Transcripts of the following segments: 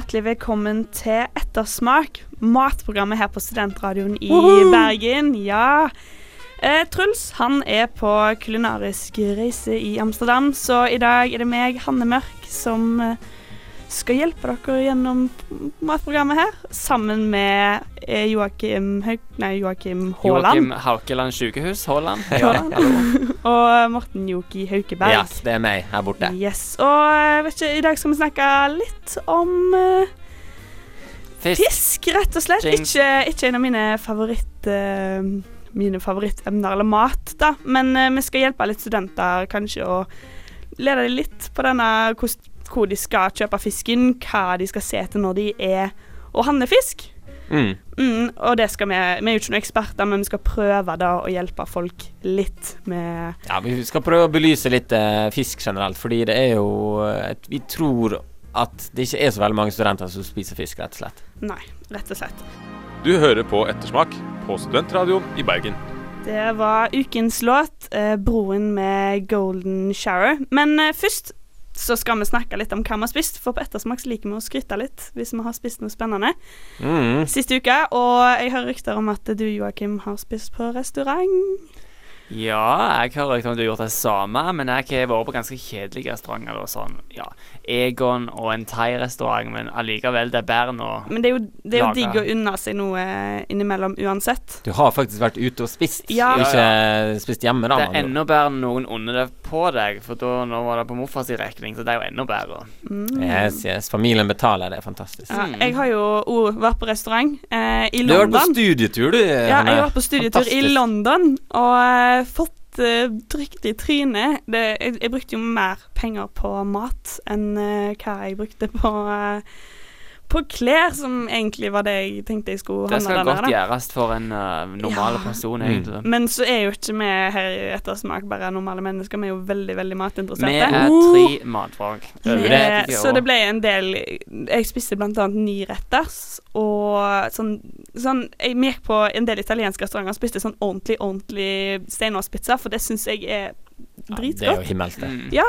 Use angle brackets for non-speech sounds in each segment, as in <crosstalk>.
hjertelig velkommen til Ettersmak, matprogrammet her på Studentradioen i Bergen. Ja. Eh, Truls han er på kulinarisk reise i Amsterdam, så i dag er det meg, Hanne Mørk, som eh, skal hjelpe dere gjennom matprogrammet her, sammen med eh, Joakim Haug... Nei, Joakim Haaland. Joakim Haukeland sykehus, Haaland. Ja. <laughs> og Morten Joki Haukeberg. Ja, det er meg her borte. Yes, og jeg vet ikke, i dag skal vi snakke litt om uh, Fisk. fisk, rett og slett. Ikke, ikke en av mine favoritt... Uh, mine favorittemner eller mat, da. Men uh, vi skal hjelpe litt studenter kanskje å lede dem litt på denne hvordan- hvor de skal kjøpe fisken, hva de skal se etter når de er og handler fisk. Mm. Mm, og det skal vi Vi er jo ikke noen eksperter, men vi skal prøve da å hjelpe folk litt med Ja, Vi skal prøve å belyse litt eh, fisk generelt, fordi det er jo et, Vi tror at det ikke er så veldig mange studenter som spiser fisk, rett og slett. Nei, rett og slett. Du hører på Ettersmak på Studentradioen i Bergen. Det var ukens låt, eh, 'Broen med Golden Shower'. Men eh, først så skal vi snakke litt om hva vi har spist, for på Ettersmak liker vi å skryte litt hvis vi har spist noe spennende Mm. siste uke. Og jeg hører rykter om at du, Joakim, har spist på restaurant. Ja, jeg har hørt om du har gjort det samme, men jeg har vært på ganske kjedelige restauranter. Sånn, ja, Egon og en thai-restaurant, men allikevel, det er bedre nå. Men det er jo, det er jo digg å unne seg noe innimellom uansett. Du har faktisk vært ute og spist, Ja. og ikke spist hjemme, da. Det er enda bedre når noen unner det på deg, for da nå var det på morfars regning, så det er jo enda bedre. Mm. Yes, yes. Familien betaler, det er fantastisk. Ja, Mm. jeg har jo òg vært på restaurant eh, i Du har vært på studietur, du. Ja, jeg har vært på studietur i London og eh, fått uh, trykt i trynet. Det, jeg, jeg brukte jo mer penger på mat enn eh, hva jeg brukte på uh, på klær, som egentlig var det jeg tenkte jeg skulle Det skal godt gjøres for en uh, normal Ja. person, Mm. egentlig. Men så er jo ikke vi her i Ettersmak bare normale mennesker, vi er jo veldig, veldig matinteresserte. Vi er tre matfag. Uh, så det ble en del Jeg spiste blant annet nyretters og sånn, sånn Jeg gikk på en del italienske restauranter og spiste sånn ordentlig, ordentlig steinovnspizza, for det syns jeg er Ja, det er jo dritgodt. himmelsk, det. Mm. Ja.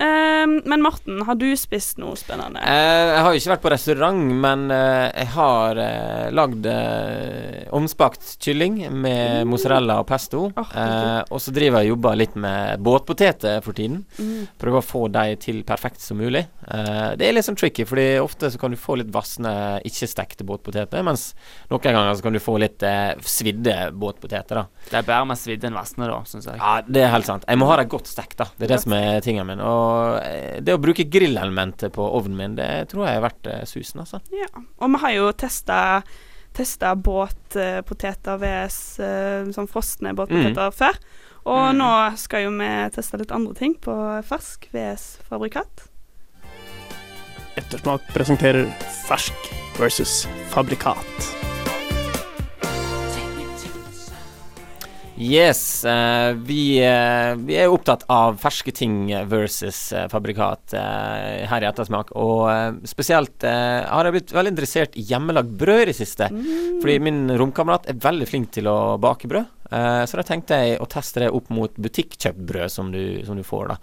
Ehm, men Morten, har du spist noe spennende? Eh, jeg har jo ikke vært på restaurant, men eh, jeg har uh, lagd eh, omspakt kylling med mozzarella og pesto. Oh, Eh, og så driver jeg og jobber litt med båtpoteter for tiden. Mm. Prøver å få dem til perfekt som mulig. Eh, det er litt sånn tricky, Fordi ofte så kan du få litt vassende, ikke-stekte båtpoteter, mens noen ganger så kan du få litt eh, svidde båtpoteter. da Det er bedre med svidde enn vassende, da, syns jeg. Ja, det er helt sant. Jeg må ha dem godt stekt, da. Det er det som er tingen min. Og eh, det å bruke grillelementet på ovnen min, det tror jeg er verdt eh, susen, altså. Ja. Og vi har jo testa Testa båtpoteter VS eh, sånn frosne båtpoteter før. Og Mm. nå skal jo vi teste litt andre ting på fersk VS fabrikat. Ettersmak presenterer fersk versus fabrikat. Yes, Uh, vi, uh, vi er opptatt av ferske ting versus uh, fabrikat her i Ettersmak. Og spesielt har jeg blitt veldig interessert i hjemmelagd brød i det siste. Mm. Fordi min romkamerat er veldig flink til å bake brød. Så da tenkte jeg å teste det opp mot butikkjøpt brød som du, som du får, da.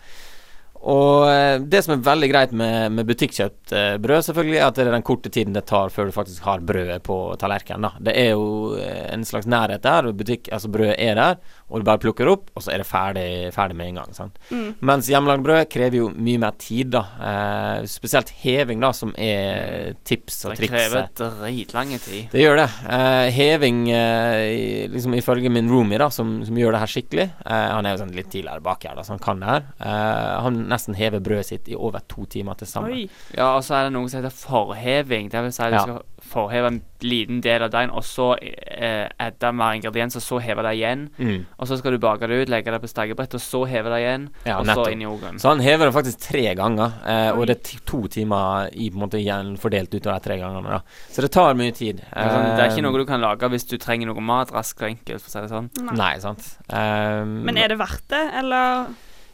Og eh, det som er veldig greit med, med butikkjøpt brød, selvfølgelig, er at det er den korte tiden det tar før du faktisk har brødet på tallerkenen. Det er jo eh, en slags nærhet der. Butikk, altså Brødet er der, og du bare plukker opp, og så er det ferdig, ferdig med en gang. sant? Mm. Mens hjemmelagd brød krever jo mye mer tid, da. Eh, spesielt heving, da, som er tips og triks. Det krever dritlang tid. Det gjør det. Eh, heving, eh, liksom ifølge min roomie, da, som, som gjør det her skikkelig eh, Han er jo sånn litt tidligere bak her, da, så han kan det her. Eh, han nesten heve brødet sitt i over to timer til sammen. Oi. Ja, og så er det noe som heter forheving. Det vil si at du Ja. skal forheve en liten del av deigen, og så eh, edde mer ingredienser, og så heve det igjen. Mm. Og så skal du bake det ut, legge det på stekebrett, og så heve det igjen. Ja, og så inn i ovnen. Så han hever det faktisk tre ganger, eh, og det er to timer i på en måte igjen fordelt utover de tre gangene. da Så det tar mye tid. Det er sånn, det er ikke Eh, noe du kan lage hvis du trenger noe mat raskt og enkelt, for å si det sånn. Nei. Nei, sant. Um, Men er det verdt det, eller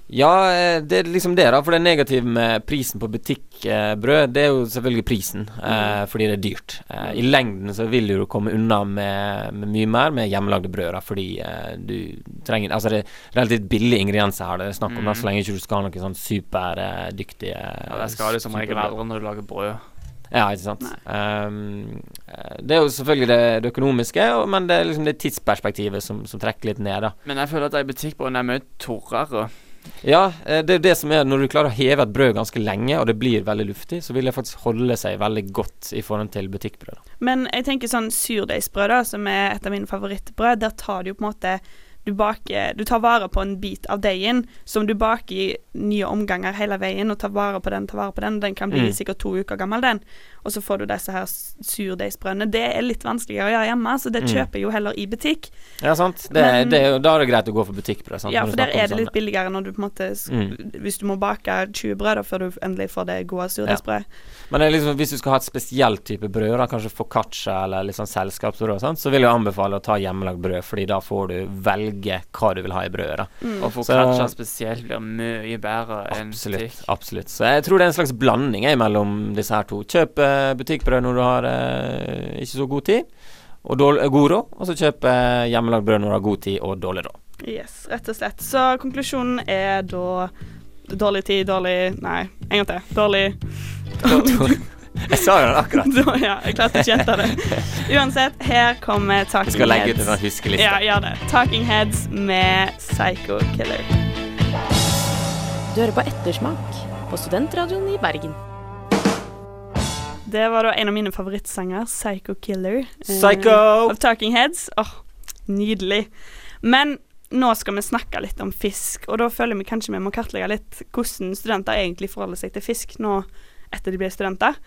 Ja, eh, det er liksom det, da. For det negative med prisen på butikkbrød, det er jo selvfølgelig prisen, Mm. fordi det er dyrt. Eh, I lengden så vil du komme unna med, med mye mer med hjemmelagde brød, da, fordi eh, du trenger Altså det er relativt billige ingredienser her det er snakk om, da, Mm. så lenge ikke du skal ha noe sånn superdyktige Ja, det skal du som regel aldri når du lager brød. Ja, ikke sant. Um, eh, det er jo selvfølgelig det, det økonomiske, men det er liksom det tidsperspektivet som, som trekker litt ned, da. Men jeg føler at de butikkbrødene er mye torrere. Ja, eh, det er det som er Når du klarer å heve et brød ganske lenge, og det blir veldig luftig, så vil det faktisk holde seg veldig godt i forhold til butikkbrød. Men jeg tenker sånn surdeigsbrød, da, som er et av mine favorittbrød, der tar du jo på en måte du, baker, du tar vare på en bit av deigen som du baker i nye omganger hele veien, og tar vare på den, tar vare på den. Den kan bli Mm. sikkert to uker gammel, den. Og så får du disse her surdeigsbrødene. Det er litt vanskeligere å gjøre hjemme, så det Mm. kjøper jeg jo heller i butikk. Ja, sant. Det, Men- det da er det greit å gå for butikkbrød. Sant? Ja, for der er det litt billigere når du på en måte Mm. Hvis du må bake 20 brød da, før du endelig får det gode surdeigsbrødet. Men det er liksom, hvis du skal ha et spesielt type brød, da, kanskje foccaccia eller litt sånn selskapsbrød, og sånt, så vil jeg anbefale å ta hjemmelagd brød, fordi da får du velge hva du vil ha i brødet. da. Mm. Og foccaccia spesielt blir mye bedre enn Absolutt. butikk. absolutt Så jeg tror det er en slags blanding jeg, mellom disse her to. Kjøp butikkbrød når du har eh, ikke så god tid, og dårlig, eh, god råd, og så kjøp eh, hjemmelagd brød når du har god tid og dårlig råd. Yes, rett og slett. Så konklusjonen er da dårlig tid, dårlig Nei, en gang til. Dårlig jeg sa jo det akkurat. <laughs> Da, ja, jeg klarte ikke å gjette det. Uansett, her kommer Talking Heads. skal legge ut en huskeliste. Ja, gjør det. Talking Heads med Psycho Killer. Du hører på Ettersmak på Studentradioen i Bergen. Det var da en av mine favorittsanger, Psycho Killer. Psycho! Uh, Av Talking Heads. Åh, nydelig. Men nå skal vi snakke litt om fisk, og da føler vi kanskje vi må kartlegge litt hvordan studenter egentlig forholder seg til fisk nå etter de blir studenter.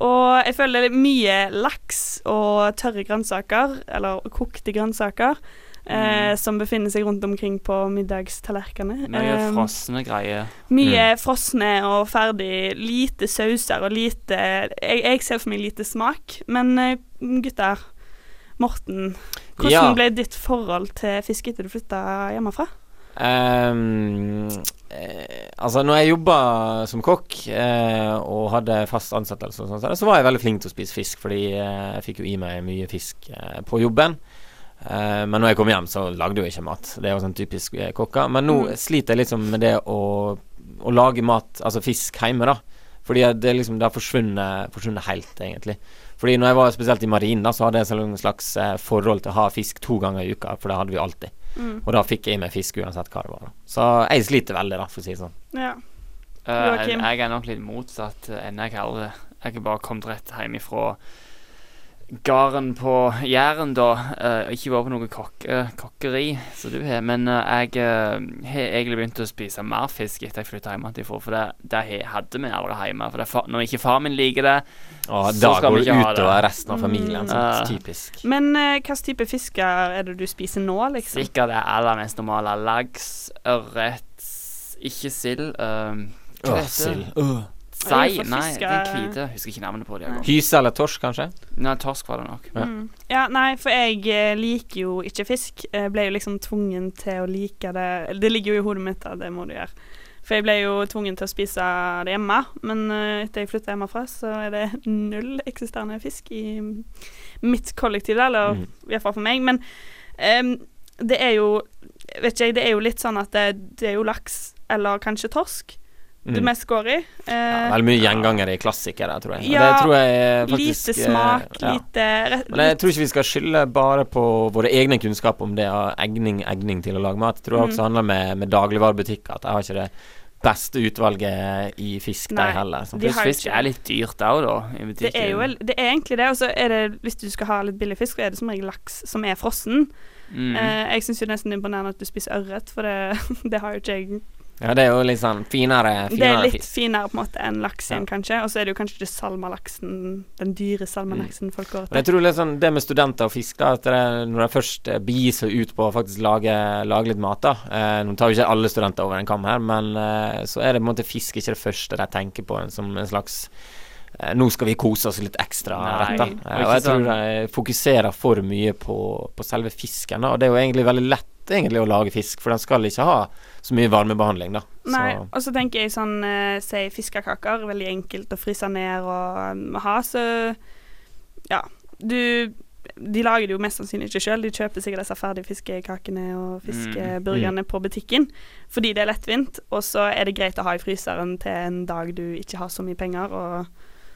Og jeg føler er mye laks og tørre grønnsaker, eller kokte grønnsaker, eh, som befinner seg rundt omkring på middagstallerkenene. Mye Eh, frosne greier. mye frosne og ferdig. Lite sauser og lite jeg, jeg ser for meg lite smak. Men eh, gutter, Morten, hvordan Ja. ble ditt forhold til fisk etter du flytta hjemmefra? Um, eh, altså, når jeg jobba som kokk eh, og hadde fast ansettelse, og sånt, så var jeg veldig flink til å spise fisk, fordi eh, jeg fikk jo i meg mye fisk eh, på jobben. Eh, men når jeg kom hjem, så lagde jeg ikke mat. Det er jo sånn typisk eh, kokker. Men nå Mm. sliter jeg liksom med det å, å lage mat, altså fisk, hjemme, da. Fordi det liksom Det har forsvunnet, forsvunnet helt, egentlig. Fordi når jeg var spesielt i marinen, da, så hadde jeg sånn slags eh, forhold til å ha fisk to ganger i uka, for det hadde vi alltid. Mm. Og da fikk jeg i meg fisk uansett hva det var. da. Så jeg sliter veldig, da, for å si det sånn. Ja. Uh, jeg, jeg er nok litt motsatt enn jeg heller. Jeg er bare kommet rett hjem ifra gården på Jæren, da. Uh, ikke vært på noe kokke, kokkeri, som du har. Men eh, jeg eh, har egentlig begynt å spise mer fisk etter jeg flytta hjemmefra. For det, det hadde vi aldri hjemme. For det, når ikke far min liker det Og Så skal vi ikke ha utover det. resten av familien. Mm. Sant? Typisk. Men eh, hvilken type fisker er det du spiser nå, liksom? sikkert det aller mest normale. Laks, ørret, ikke sild. Åh, det? sild. Uh. Sei? Nei, den hvite. Husker ikke navnet på det. Hyse eller torsk, kanskje? Nei, torsk var det nok. Ja. Mm. Ja, nei, for jeg eh, liker jo ikke fisk. Jeg ble jo liksom tvungen til å like det Det ligger jo i hodet mitt at det må du gjøre. For jeg ble jo tvungen til å spise det hjemme, men eh, etter jeg flytta hjemmefra, så er det null eksisterende fisk i mitt kollektiv, eller Mm. i hvert fall for meg. Men um, det er jo Vet ikke jeg, det er jo litt sånn at det, det er jo laks eller kanskje torsk det Mm. mest går i. Ja, Eh, veldig mye gjengangere i klassikere, tror jeg. Ja, det tror jeg faktisk lite smak, eh, ja. lite Men jeg tror ikke vi skal skylde bare på våre egne kunnskap om det av egning, egning til å lage mat. Jeg tror det Mm. også handler med, med dagligvarebutikker. At jeg har ikke det beste utvalget i fisk, Nei, de heller. sant? de fisk er litt dyrt òg, da. I Det er jo det er egentlig det. Og så er det, hvis du skal ha litt billig fisk, så er det som regel laks som er frossen. Mm. Uh, jeg syns jo nesten det er imponerende at du spiser ørret, for det, <laughs> det har jo ikke jeg Ja, det er jo litt sånn finere, Det er litt fisk. finere på en måte enn laksen, Ja. kanskje. Og så er det jo kanskje ikke salmalaksen, den dyre salmalaksen folk går til. jeg tror litt sånn det med studenter og fisk, da, at det, når de først begir seg ut på å faktisk lage, lage litt mat, da eh, Nå tar jo ikke alle studenter over en kam her, men eh, så er det på en måte fisk ikke det første de tenker på som en slags eh, Nå skal vi kose oss litt ekstra. Nei, rett, da. og Eh, jeg tror sånn- de fokuserer for mye på, på selve fisken, da. Og det er jo egentlig veldig lett egentlig å lage fisk, for den skal ikke ha så mye varmebehandling, da. Nei, og så tenker jeg sånn eh, Si fiskekaker, veldig enkelt å fryse ned og um, ha, så Ja. Du De lager det jo mest sannsynlig ikke sjøl. De kjøper sikkert disse ferdige fiskekakene og fiskeburgerne på butikken fordi det er lettvint, og så er det greit å ha i fryseren til en dag du ikke har så mye penger, og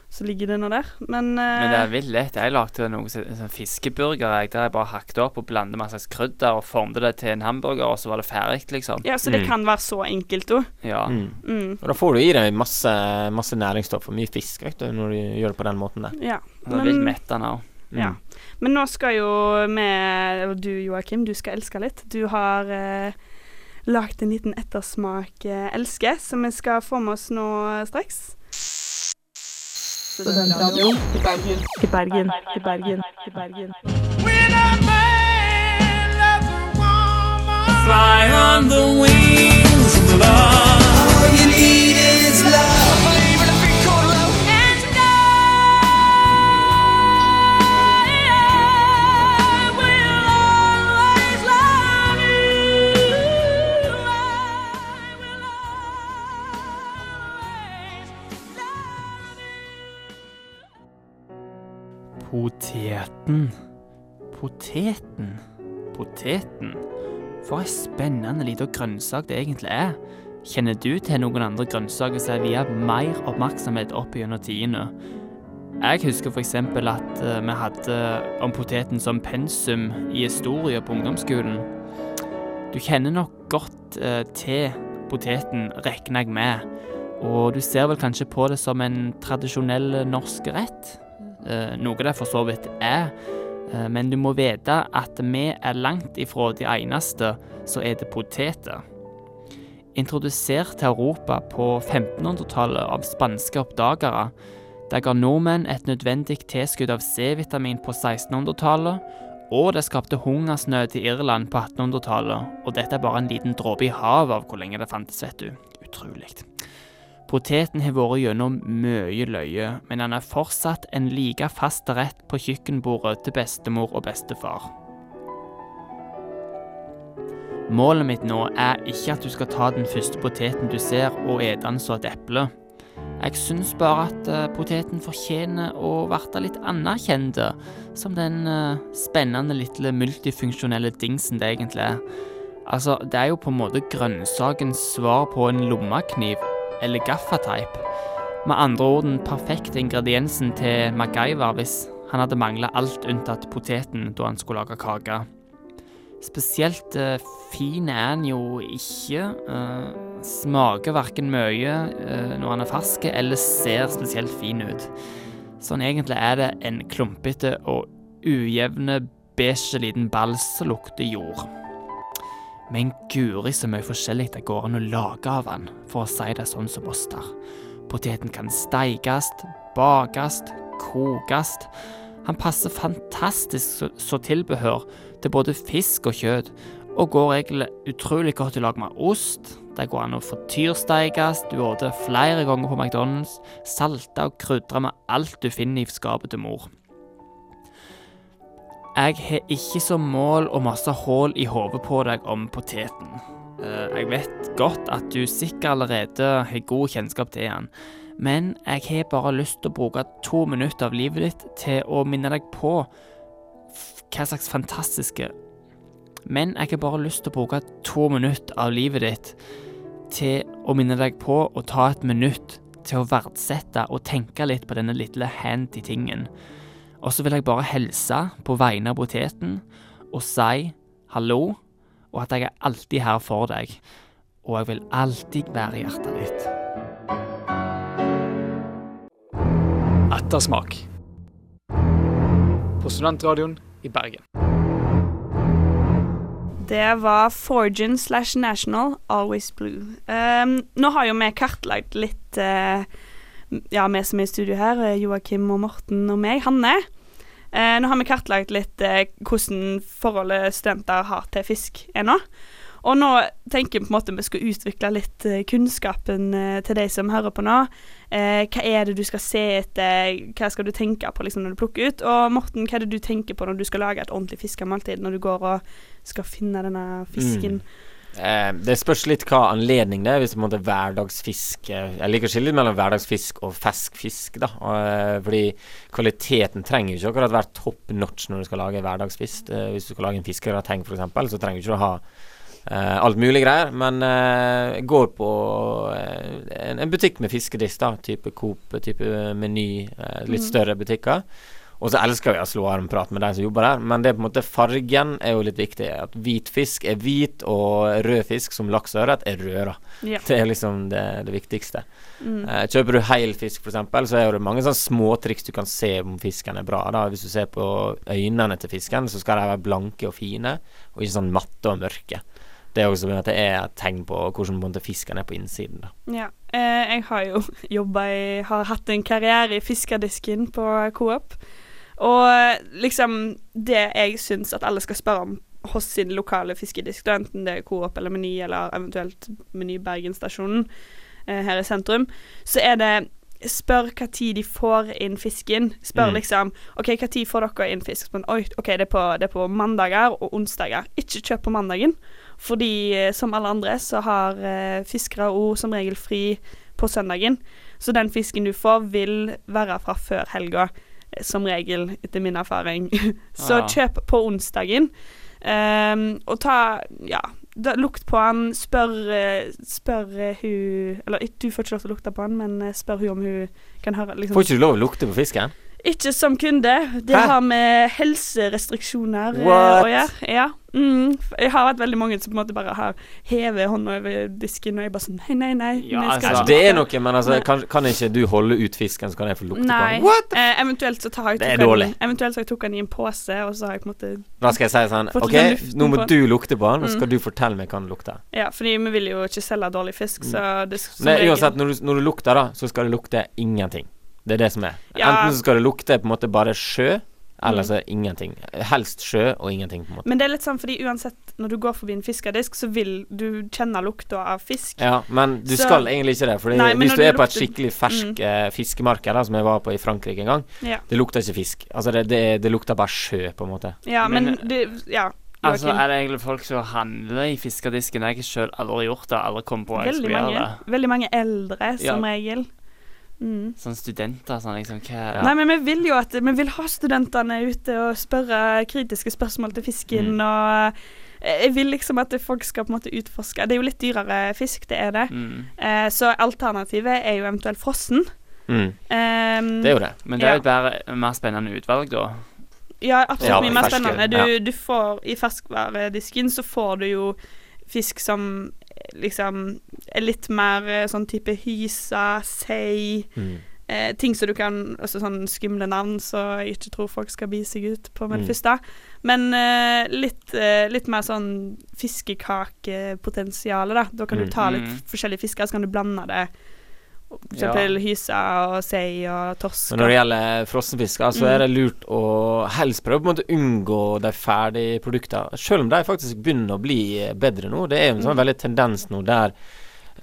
så ligger det noe der. Men, uh, Men det er vilt lett. Jeg lagde noe sånn fiskeburger jeg, der jeg bare hakket opp og blandet masse krydder og formte det til en hamburger, og så var det ferdig, liksom. ja, så det Mm. kan være så enkelt òg. Ja. mm. Mm. Og da får du i deg masse, masse næringsstoff og mye fisk vet du, når du gjør det på den måten der. Ja. Det er vilt mettende òg. Ja. Men nå skal jo vi, og du Joakim, du skal elske litt. Du har uh, lagd en liten ettersmak uh, elske, som vi skal få med oss nå straks. Studentradioen i Bergen. I Bergen, i Bergen, i Bergen. Poteten. Poteten. Poteten. For ei spennende lita grønnsak det egentlig er. Kjenner du til noen andre grønnsaker som er viet mer oppmerksomhet opp gjennom tidene? Jeg husker f.eks. at eh, vi hadde om poteten som pensum i historie på ungdomsskolen. Du kjenner nok godt eh, til poteten, regner jeg med. Og du ser vel kanskje på det som en tradisjonell norsk rett? Eh, noe det for så vidt er. Eh, men du må vite at vi er langt ifra de eneste som spiser poteter. Introdusert til Europa på 1500-tallet av spanske oppdagere, det ga nordmenn et nødvendig tilskudd av C-vitamin på 1600-tallet, og det skapte hungersnød i Irland på 1800-tallet, og dette er bare en liten dråpe i havet av hvor lenge det fantes, vet du. Utrolig. Poteten har vært gjennom mye løye, men den er fortsatt en like fast rett på kjøkkenbordet til bestemor og bestefar. Målet mitt nå er ikke at du skal ta den første poteten du ser og ete den som et eple. Jeg syns bare at eh, poteten fortjener å bli litt anerkjent som den eh, spennende lille multifunksjonelle dingsen det egentlig er. Altså, det er jo på en måte grønnsakens svar på en lommekniv eller gaffateip. Med andre ord den perfekte ingrediensen til MacGyver hvis han hadde mangla alt unntatt poteten da han skulle lage kake. Spesielt eh, fin er han jo ikke. eh, smaker verken mye eh, når han er fersk, eller ser spesielt fin ut. Sånn egentlig er det en klumpete og ujevne beige liten ball som lukter jord. Men guri så mye forskjellig det går an å lage av han, for å si det sånn som oss der. Poteten kan steikes, bakes, kokes. Han passer fantastisk så tilbehør til både fisk og kjøtt, og går egentlig utrolig godt i lag med ost. Det går an å frityrsteikes, du åter flere ganger på McDonald's, salte og krydre med alt du finner i skapet til mor. Jeg har ikke som mål å masse hull i hodet på deg om poteten. Eh, Jeg vet godt at du sikkert allerede har god kjennskap til den, men jeg har bare lyst til å bruke to minutter av livet ditt til å minne deg på hva slags fantastiske Men jeg har bare lyst til å bruke to minutter av livet ditt til å minne deg på å ta et minutt til å verdsette og tenke litt på denne lille handy tingen. Og så vil jeg bare hilse på vegne av poteten og si hallo, og at jeg er alltid her for deg. Og jeg vil alltid være i hjertet ditt. Ettersmak. På studentradioen i Bergen. Det var Forgin slash National, Always Blue. Um, nå har jo vi kartlagt litt eh, Ja, vi som er i studio her, Joakim og Morten og meg, Hanne. Eh, nå har vi kartlagt litt eh, hvordan forholdet studenter har til fisk er nå. Og nå tenker vi på en måte vi skal utvikle litt eh, kunnskapen eh, til de som hører på nå. Eh, hva er det du skal se etter, hva skal du tenke på liksom, når du plukker ut? Og Morten, hva er det du tenker på når du skal lage et ordentlig fiskemåltid, når du går og skal finne denne fisken? Eh, det spørs litt hva anledning det er. Hvis det er hverdagsfisk eh, Jeg liker å skille litt mellom hverdagsfisk og fersk fisk. da og, eh, Fordi kvaliteten trenger ikke akkurat være top notch når du skal lage hverdagsfisk. Eh, hvis du skal lage en fiskegrateng f.eks., så trenger du ikke å ha eh, alt mulig greier. Men eh, jeg går på en, en butikk med fiskedisk, da type Coop, type Meny, litt mm. større butikker. Og så elsker vi å slå armprat med de som jobber der, men det er på en måte fargen er jo litt viktig. At hvit fisk er hvit, og rød fisk som laks og ørret er rød. da. Ja. Det er liksom det, det viktigste. Mm. Eh, kjøper du heil fisk f.eks., så er det mange sånne småtriks du kan se om fisken er bra. da Hvis du ser på øynene til fisken, så skal de være blanke og fine, og ikke sånn matte og mørke. Det er også sånn det er et tegn på hvordan fisken er på innsiden. da Ja. Eh, jeg har jo <laughs> jobba i Har hatt en karriere i fiskerdisken på Coop. Og liksom det jeg syns at alle skal spørre om hos sin lokale fiskedisk, da, enten det er Coop eller Meny, eller eventuelt Meny Bergenstasjonen eh, her i sentrum, så er det Spør hva tid de får inn fisken. Spør Mm. liksom OK, hva tid får dere inn fisk? Men, Oi, OK, det er, på, det er på mandager og onsdager. Ikke kjøp på mandagen. Fordi eh, som alle andre så har eh, fiskere òg som regel fri på søndagen. Så den fisken du får, vil være fra før helga, eh, som regel, etter min erfaring. <laughs> så Ah. kjøp på onsdagen. Um, og ta Ja, da, lukt på han. Spør, eh, spør eh, hun Eller du får ikke lov til å lukte på han, men eh, spør hun om hun kan høre liksom, Får ikke du lov å lukte på fisken? Ikke som kunde. Det Hæ? har med helserestriksjoner eh, What? å gjøre. Ja. Mm. Jeg har hatt veldig mange som på en måte bare har hevet hånda over disken, og jeg bare sånn Nei, nei, nei. Ja, altså, Det er noe, men altså, kan, kan ikke du holde ut fisken, så kan jeg få lukte Nei. på den? Eh, eventuelt så tar jeg Det er tok den- Eventuelt så tok den i en pose, og så har jeg på en måte Da skal jeg si sånn OK, nå må du lukte på den, og så Mm. skal du fortelle meg hva den lukter. Ja, fordi vi vil jo ikke selge dårlig fisk, så det Men uansett, når du, når du lukter, da, så skal det lukte ingenting. Det er det som er. Ja. Enten så skal det lukte på en måte bare sjø, eller Mm. så ingenting. Helst sjø og ingenting, på en måte. Men det er litt sånn fordi uansett, når du går forbi en fiskedisk, så vil du kjenne lukta av fisk. Ja, men du Så- skal egentlig ikke det. For hvis du er på et skikkelig fersk Mm. eh, fiskemarked, da, som jeg var på i Frankrike en gang, Ja, det lukter ikke fisk. Altså, det, det, det lukter bare sjø, på en måte. ja men, Men, det Ja. Altså, er det egentlig folk som handler i fiskedisken? Jeg har ikke selv aldri gjort det. Aldri kommet på å Veldig mange, det. veldig mange eldre, som Ja. regel. Mm. Sånn studenter, sånn liksom hva Nei, men vi vil jo at Vi vil ha studentene ute og spørre kritiske spørsmål til fisken, Mm. og eh, jeg vil liksom at folk skal på en måte utforske Det er jo litt dyrere fisk, det er det. mm. Eh, så alternativet er jo eventuelt frossen. Mm. Um, Det er jo det. Men det er Ja. jo bare mer spennende utvalg, da. Ja, absolutt Ja, mye mer spennende. Du, ja. du får I ferskvaredisken så får du jo fisk som liksom er litt mer eh, sånn type hysa, sei Mm. eh, Ting som du kan Altså sånn skumle navn, så jeg ikke tror folk skal bi seg ut på med det Mm. første. Men eh, litt, eh, litt mer sånn fiskekakepotensial, da. Da kan Mm. du ta litt Mm. forskjellige fisker, så kan du blande det. For Ja. hyse og sei og torsk. Men når det gjelder frossenfisker, så Mm. er det lurt å helst prøve på en måte unngå de ferdige produktene. Selv om de faktisk begynner å bli bedre nå. Det er jo en sånn Mm. veldig tendens nå der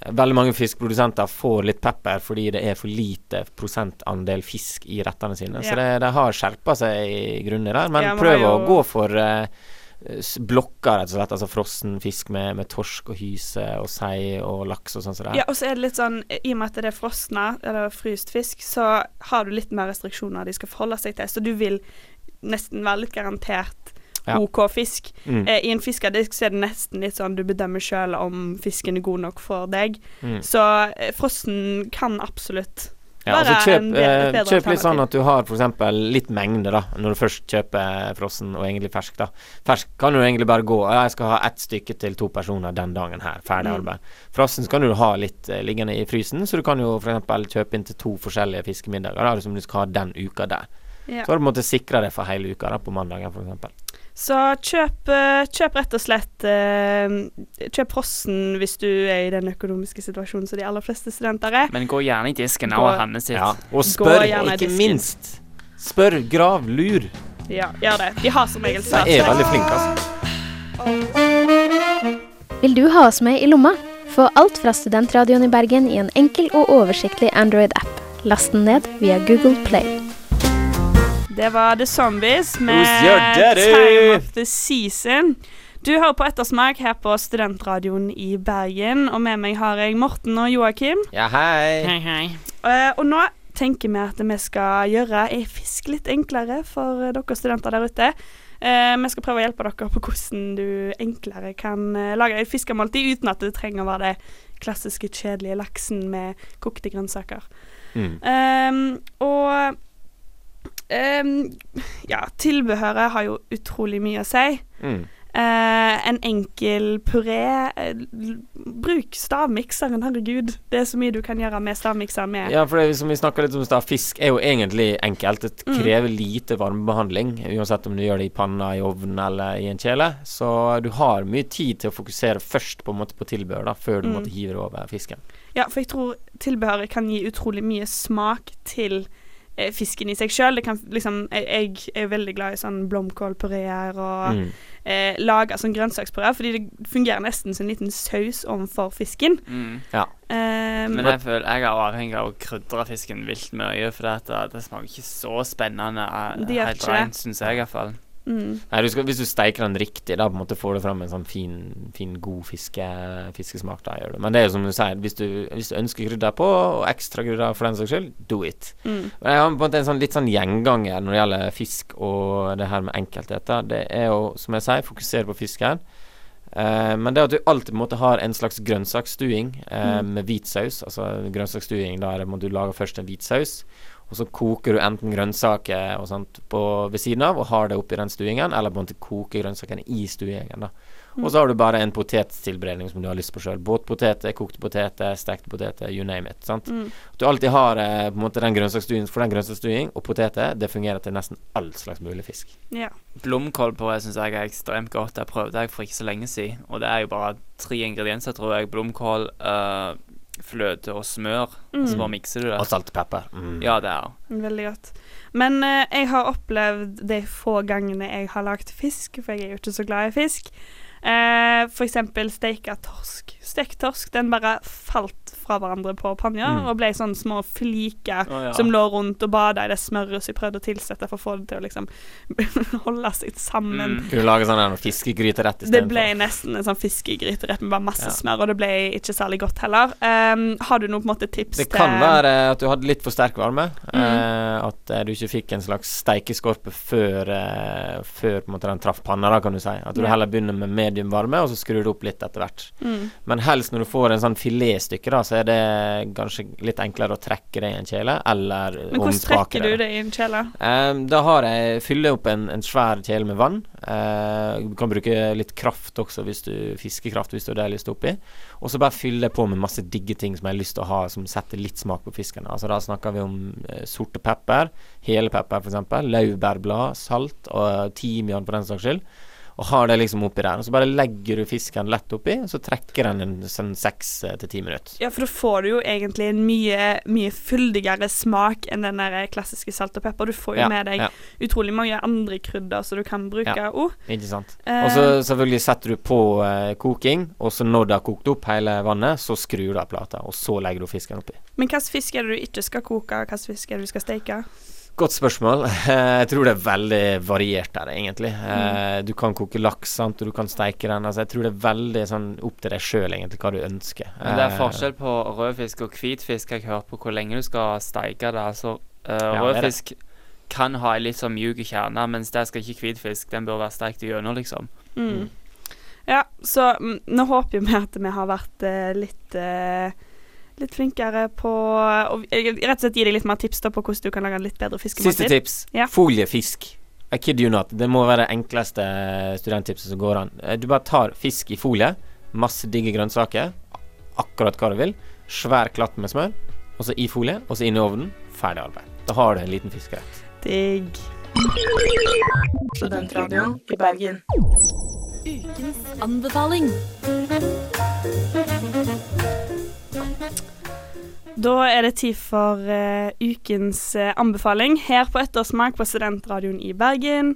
eh, veldig mange fiskeprodusenter får litt pepper fordi det er for lite prosentandel fisk i rettene sine. Så Ja. det, de har skjerpa seg i grunnen der. Men Ja, prøv å gå for eh, s- blokker, rett og slett. Altså frossen fisk med, med torsk og hyse og sei og laks og sånn som det. Ja, og så er det litt sånn I og med at det er frosna eller fryst fisk, så har du litt mer restriksjoner de skal forholde seg til. Så du vil nesten være litt garantert Ja. OK fisk. Mm. Eh, I en fiskedisk så er det nesten litt sånn du bedømmer sjøl om fisken er god nok for deg. Mm. Så eh, frossen kan absolutt Ja, altså kjøp, bedre, eh, kjøp litt sånn at du har f.eks. litt mengde, da, når du først kjøper frossen og egentlig fersk. da Fersk kan du egentlig bare gå jeg skal ha ett stykke til to personer den dagen her. Ferdig Mm. arbeid. Frossen kan du ha litt eh, liggende i frysen, så du kan jo f.eks. kjøpe inn til to forskjellige fiskemiddager da, som du skal ha den uka der. Ja. Så har du på en måte sikra det for hele uka da, på mandagen f.eks. Så kjøp, eh, kjøp rett og slett eh, Kjøp frossen hvis du er i den økonomiske situasjonen som de aller fleste studenter er. Men gå gjerne i disken av og handle sitt. Ja. Og spør, og ikke minst Spør, grav, lur. Ja, gjør det. De har som regel svar. De er veldig flinke, altså. Vil du ha oss med i lomma? Få alt fra Studentradioen i Bergen i en enkel og oversiktlig Android-app. Last den ned via Google Play. Det var The Zombies med? Time of the Season. Du hører på Ettersmak her på Studentradioen i Bergen, og med meg har jeg Morten og Joakim. Ja, hei. Hei, hei. Uh, og nå tenker vi at vi skal gjøre ei fisk litt enklere for dere studenter der ute. Uh, vi skal prøve å hjelpe dere på hvordan du enklere kan eh, lage et fiskemåltid uten at det trenger å være det klassiske, kjedelige laksen med kokte grønnsaker. Mm. Ehm, og ja, tilbehøret har jo utrolig mye å si. Mm. Uh, en enkel puré Uh, Bruk stavmikseren, herregud. Det er så mye du kan gjøre med stavmikseren med. Ja, for det, som vi snakka litt om i fisk er jo egentlig enkelt. Det Mm. krever lite varmebehandling, uansett om du gjør det i panna, i ovnen eller i en kjele. Så du har mye tid til å fokusere først på på tilbehør, da, før du Mm. måtte hive over fisken. Ja, for jeg tror tilbehøret kan gi utrolig mye smak til eh, fisken i seg sjøl. Liksom, jeg, jeg er veldig glad i sånn blomkålpureer og Mm. eh, lage sånn grønnsakspureer, fordi det fungerer nesten som en liten saus overfor fisken. Mm. Eh, Men jeg føler jeg er avhengig av å krydre fisken vilt mye, for det, det smaker ikke så spennende eh, helt rent, syns jeg iallfall. Mm, Nei, du skal, hvis du steiker den riktig, da på en måte får du fram en sånn fin, fin god fiske, fiskesmak. Da gjør du Men det er jo som du sier, hvis du, hvis du ønsker krydder på, og ekstra krydder for den saks skyld, do it. mm, Men jeg har på en måte en sånn, litt sånn gjenganger når det gjelder fisk og det her med enkeltheter. Det er jo, som jeg sier, fokusere på fisken. Uh, men det at du alltid på en måte har en slags grønnsaksstuing uh, Mm. med hvit saus. Altså grønnsaksstuing, da er det du lage først en hvit saus. Og så koker du enten grønnsaker og sånt på, ved siden av og har det oppi den stuingen, eller på en måte koker grønnsakene i stuingen. da Og så har du bare en potettilberedning som du har lyst på sjøl. Båtpoteter, kokte poteter, stekte poteter, you name it. sant? mm. At du alltid har eh, på en måte den grønnsaksstuingen for den grønnsaksstuing, og poteter, det fungerer til nesten all slags mulig fisk. Ja. Blomkålpuré syns jeg er ekstremt godt. Det prøvde jeg for ikke så lenge siden. Og det er jo bare tre ingredienser, tror jeg. Blomkål, eh, fløte og smør. Mm. Så bare mikser du det. Og salt og pepper. Mm. Ja, det er Veldig godt. Men uh, jeg har opplevd de få gangene jeg har lagd fisk, for jeg er jo ikke så glad i fisk. Uh, for eksempel steika torsk. Stekt torsk, den bare falt fra hverandre på panja Mm. og ble sånne små fliker oh, ja. som lå rundt og bada i det smøret som jeg prøvde å tilsette for å få det til å liksom <laughs> holde seg sammen. Mm. Kunne du lage sånn her fiskegryterett Det ble ble nesten en sånn fiskegryterett med bare masse Ja. smør, og det ble ikke særlig godt heller. Um, har du noen på en måte tips Det kan til være at du hadde litt for sterk varme. Mm. Uh, at eh, du ikke fikk en slags steikeskorpe før, uh, før på en måte den traff panna, da, kan du si. At du Ja. heller begynner med medium varme, og så skrur du opp litt etter hvert. mm. Men helst når du får en sånn filetstykke, da, så er det kanskje litt enklere å trekke det i en kjele, eller Men hvordan trekker du det i en kjele? Um, da har jeg fyller opp en, en svær kjele med vann. Uh, du kan bruke litt kraft også, hvis du fiskekraft, hvis du har det lyst oppi. Og så bare fylle på med masse digge ting som jeg har lyst til å ha, som setter litt smak på fisken. Altså Da snakker vi om uh, sorte pepper, hele pepper f.eks., laurbærblad, salt og timian for den saks skyld. Og har det liksom oppi der. Og så bare legger du fisken lett oppi, og så trekker den en sånn seks eh, til ti minutter. Ja, for da får du jo egentlig en mye, mye fyldigere smak enn den der klassiske salt og pepper. Du får jo Ja, med deg ja. utrolig mange andre krydder som du kan bruke Ja. òg. Ikke sant. Eh. Og så selvfølgelig setter du på eh, koking, og så når det har kokt opp hele vannet, så skrur du av plata, og så legger du fisken oppi. Men hvilken fisk er det du ikke skal koke, og hvilken fisk er det du skal steke? Godt spørsmål. <laughs> Jeg tror det er veldig variert der, egentlig. Mm. Du kan koke laks, sant, og du kan steike den. Altså, jeg tror det er veldig sånn opp til deg sjøl, egentlig, hva du ønsker. Men det er Eh, forskjell på rødfisk og hvitfisk. Jeg har hørt på hvor lenge du skal steike det. Altså, rødfisk Ja, det det. kan ha en litt sånn mjuk kjerne, mens det skal ikke hvitfisk. Den bør være steikt igjennom, liksom. Mm. Ja, så mm, nå håper vi at vi har vært eh, litt eh, Litt flinkere på å rett og slett gi deg litt mer tips da på hvordan du kan lage en litt bedre Siste tips. Ja. Foliefisk. I kid you not. Det må være det enkleste studenttipset som går an. Eh, Du bare tar fisk i folie, masse digge grønnsaker, akkurat hva du vil, svær klatt med smør, og så i folie, og så inn i ovnen. Ferdig arbeid. Da har du en liten fiskerett. Digg. Studentradioen i Bergen. Ukens anbefaling. Da er det tid for uh, ukens uh, anbefaling her på Ettersmak på Studentradioen i Bergen.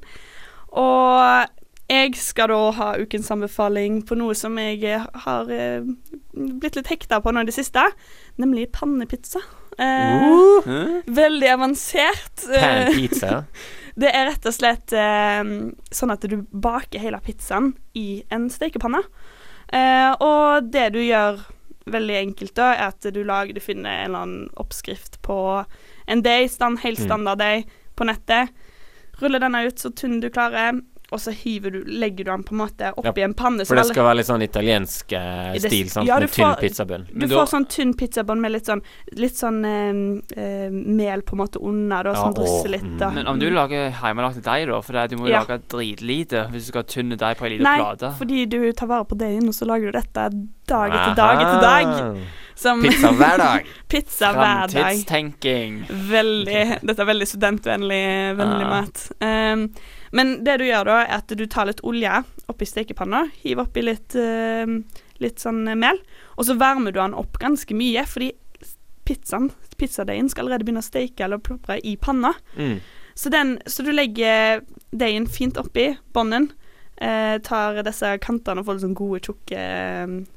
Og jeg skal da ha ukens anbefaling på noe som jeg eh, har uh, blitt litt hekta på nå i det siste, nemlig pannepizza. Eh, Veldig avansert. Pan Eh, <laughs> det er rett og slett eh, sånn at du baker hele pizzaen i en stekepanne. Eh, og det du gjør veldig enkelt da, er at du lager, du finner en eller annen oppskrift på en deig, stand, helt Mm. standard deig, på nettet. Ruller denne ut så tynn du klarer, og så hiver du, legger du den på en måte oppi en panne. For det skal være litt sånn italiensk eh, stil, sant? ja, med tynn pizzabunn. Du du får sånn tynn pizzabunn med litt sånn, litt sånn eh, mel på en måte under, da, som Ja, drysser litt. da. Men om du lager hjemmelagd deig, da, for det, du må jo Ja. lage dritlite hvis du skal ha tynne deig på ei lita Nei, fordi du tar vare på deigen, og så lager du dette dag etter dag etter dag. Som Pizza hver dag. <laughs> pizza hver dag. Framtidstenking. Veldig, dette er veldig studentvennlig vennlig Ah. mat. Um, men det du gjør da, er at du tar litt olje oppi stekepanna, hiver oppi litt, uh, litt sånn mel, og så varmer du den opp ganske mye, fordi pizzaen, pizzadeigen skal allerede begynne å steke eller plopre i panna. Mm. Så, den, så du legger deigen fint oppi bånden. Eh, tar disse kantene og får sånn gode, tjukke,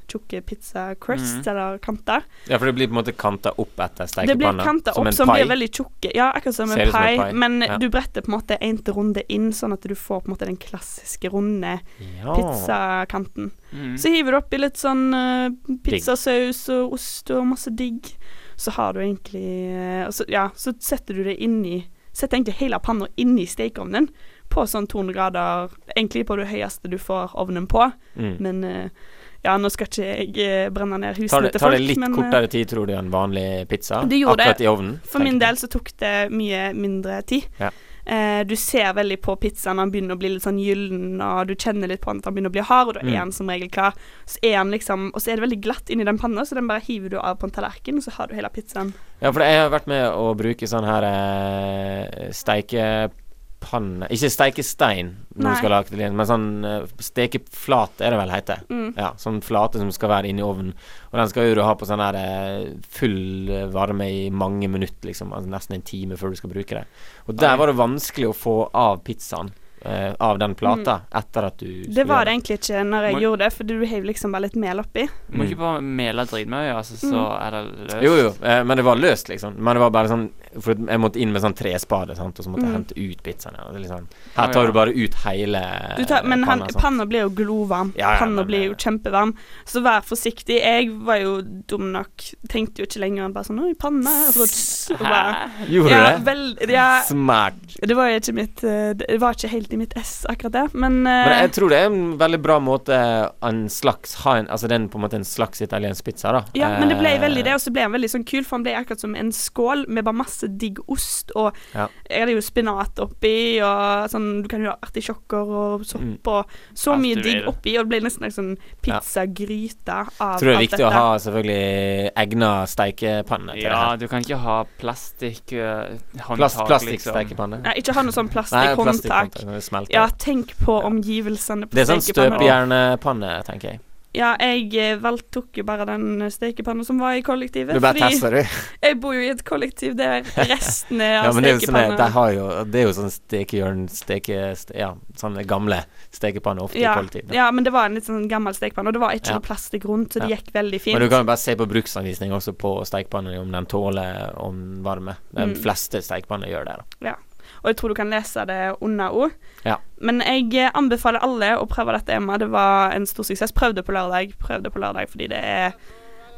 tjukke pizza crusts, mm. eller kanter. Ja, for det blir på en måte kanta opp etter Det blir stekepanna. kanta opp som blir veldig tjukke. Ja, akkurat som en pai, pai, men ja. du bretter på en måte til runde inn, sånn at du får på en måte den klassiske runde Ja. pizzakanten. Mm. Så hiver du oppi litt sånn uh, pizzasaus og ost og masse digg. Så har du egentlig uh, så, Ja, så setter du det inni Setter egentlig hele panna inni stekeovnen på sånn 200 grader, egentlig på det høyeste du får ovnen på. Mm. Men eh, ja, nå skal ikke jeg eh, brenne ned Tar husene til tar folk, det litt men eh, kortere tid, tror du, enn vanlig pizza? Det gjorde Akkurat i ovnen? For min del så tok det mye mindre tid. Ja. Eh, du ser veldig på pizzaen den begynner å bli litt sånn gyllen, og du kjenner litt på han at den begynner å bli hard, og da er han den som regel klar. Så er han liksom, og så er det veldig glatt inni den panna, så den bare hiver du av på en tallerken, og så har du hele pizzaen. Ja, for jeg har vært med å bruke sånn her eh, steikepanne Ikke steikestein når Nei. du skal lage det, men sånn eh, stekeflate er det vel heter. Mm. Ja, sånn flate som skal være inni ovnen. Og den skal jo du ha på sånn her eh, full eh, varme i mange minutter, liksom. Altså nesten en time før du skal bruke det. Og der var det vanskelig å få av pizzaen. Uh, av den plata etter at du Mm. Det var det egentlig ikke når jeg Må- gjorde det, for du heiv liksom bare litt mel oppi. Du må Mm. ikke bare mele dritmye, altså, så Mm. er det løst. Jo, jo, uh, men det var løst, liksom. Men det var bare sånn For jeg måtte inn med sånn trespade, sant, og så måtte jeg Mm. hente ut pizzaen. Ja. Sånn, Å, her tar du bare ut hele Du tar, men panna, sant. panna blir jo glovarm. Ja, ja, panna men blir jo kjempevarm. Så vær forsiktig. Jeg var jo dum nok. Tenkte jo ikke lenger enn bare sånn Oi, panna. Og så, bare, Gjorde ja, du det? vel, ja, Smart. Det var jo ikke mitt eh, Det var ikke helt i mitt ess, akkurat det, men, Men eh, jeg tror det er en veldig bra måte En slags ha en, Altså det er på en måte en slags italiensk pizza, da. Ja, men det ble Eh, veldig det, og så ble han veldig sånn kul, for han ble akkurat som en skål med bare masse digg ost, og Ja. jeg hadde jo spinat oppi, og sånn Du kan jo ha artisjokker og sopp Mm. og så mye digg oppi, og det ble nesten en sånn pizzagryte av alt dette. tror det er viktig dette. å ha selvfølgelig egna steikepanne til Ja, det her. du kan ikke ha plastikk uh, Plast, Plastikksteikepanne. liksom. Plastikksteikepanne. Nei, ikke ha noe sånn plastikkhåndtak. smelter. Ja, tenk på omgivelsene på Det er sånn stekepanna. støpejernpanne, tenker jeg. Ja, jeg valgtok tok jo bare den stekepanna som var i kollektivet. Du bare tester, du. <laughs> jeg bor jo i et kollektiv der resten er Ja, av stekepanna det er sånn har jo, det er jo sånn stekehjørn, steke... Ste, ja, sånne gamle stekepanner ofte ja, i kollektiv. ja, men det var en litt sånn gammel stekepanne, og det var ikke Ja. noe plastikk rundt, så det Ja. gikk veldig fint. Men du kan jo bare se på bruksanvisning også på stekepanner om den tåler om varme. De Mm. fleste stekepanner gjør det. da Og jeg tror du kan lese det under òg. Ja. Men jeg eh, anbefaler alle å prøve dette hjemme. Det var en stor suksess. Prøv det på lørdag. Prøv det på lørdag fordi det er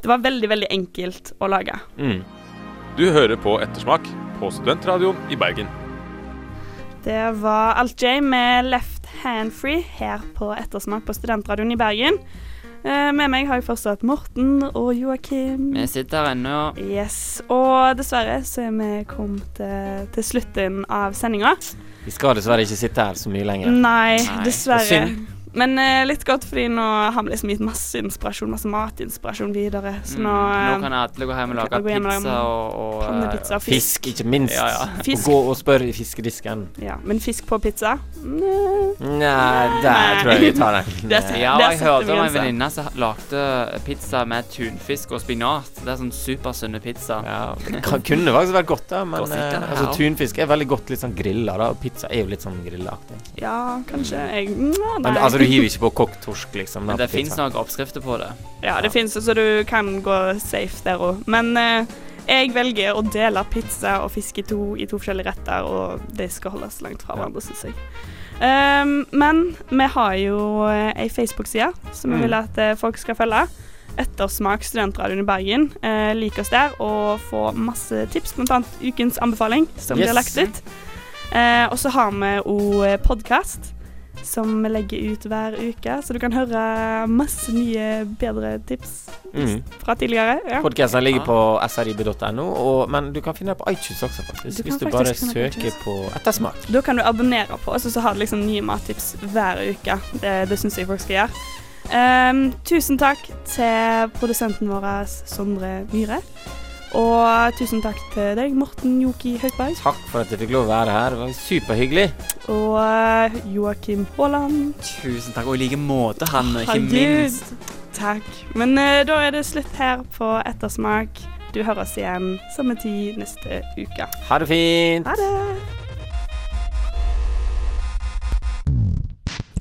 Det var veldig, veldig enkelt å lage. mm. Du hører på Ettersmak på Studentradioen i Bergen. Det var Alt J med Left Hand Free her på Ettersmak på Studentradioen i Bergen. Eh, med meg har jeg fortsatt Morten og Joakim. Vi sitter her ennå. Yes, Og dessverre så er vi kommet eh, til slutten av sendinga. Vi skal dessverre ikke sitte her så mye lenger. Nei, Nei. dessverre. Men eh, litt godt, fordi nå har vi liksom gitt masse inspirasjon, masse matinspirasjon videre. Så nå, Mm, eh, nå kan alle gå hjem og lage pizza og, og eh, pannepizza og fisk. Fisk, ikke minst. Ja, ja. Fisk. Og gå og spør i fiskedisken. Ja, men fisk på pizza? Nei. Nei, der tror jeg vi tar den. <laughs> Det er Ja, Der jeg hørte om en venninne som lagde pizza med tunfisk og spinat. Det er sånn supersunne pizza. Ja, det kan, kunne faktisk vært godt, da. Men sikkert, eh, altså, tunfisk er veldig godt litt sånn grilla, da. Og pizza er jo litt sånn grillaktig. Ja, kanskje. Jeg Nei. Men altså, du hiver ikke på kokt torsk, liksom. Men det fins noen oppskrifter på det. Ja, det fins, så du kan gå safe der òg. Men eh, jeg velger å dele pizza og fisk i to, i to forskjellige retter, og de skal holdes langt fra Ja. hverandre, syns jeg. Um, men vi har jo eh, ei Facebook-side som vi Mm. vil at eh, folk skal følge. Ettersmak studentradioen i Bergen. Eh, lik oss der og få masse tips, bl.a. ukens anbefaling, som Yes. blir lagt ut. Eh, og så har vi òg podkast. Som vi legger ut hver uke, så du kan høre masse nye, bedre tips Mm. fra tidligere. Ja. Podcasten ligger på srib.no, men du kan finne det på iTunes også, faktisk. Du Hvis du faktisk bare søker på Ettersmak. Da kan du abonnere på oss, og så har du liksom nye mattips hver uke. Det, det syns jeg folk skal gjøre. Um, tusen takk til produsenten vår Sondre Myhre. Og tusen takk til deg, Morten Joki Høgberg. Takk for at jeg fikk lov å være her. Det var superhyggelig. Og eh, Joakim Haaland. Tusen takk. Og i like måte, han, ikke Herregud. minst. Takk. Men uh, da er det slutt her på Ettersmak. Du hører oss igjen samme tid neste uke. Ha det fint. Ha det!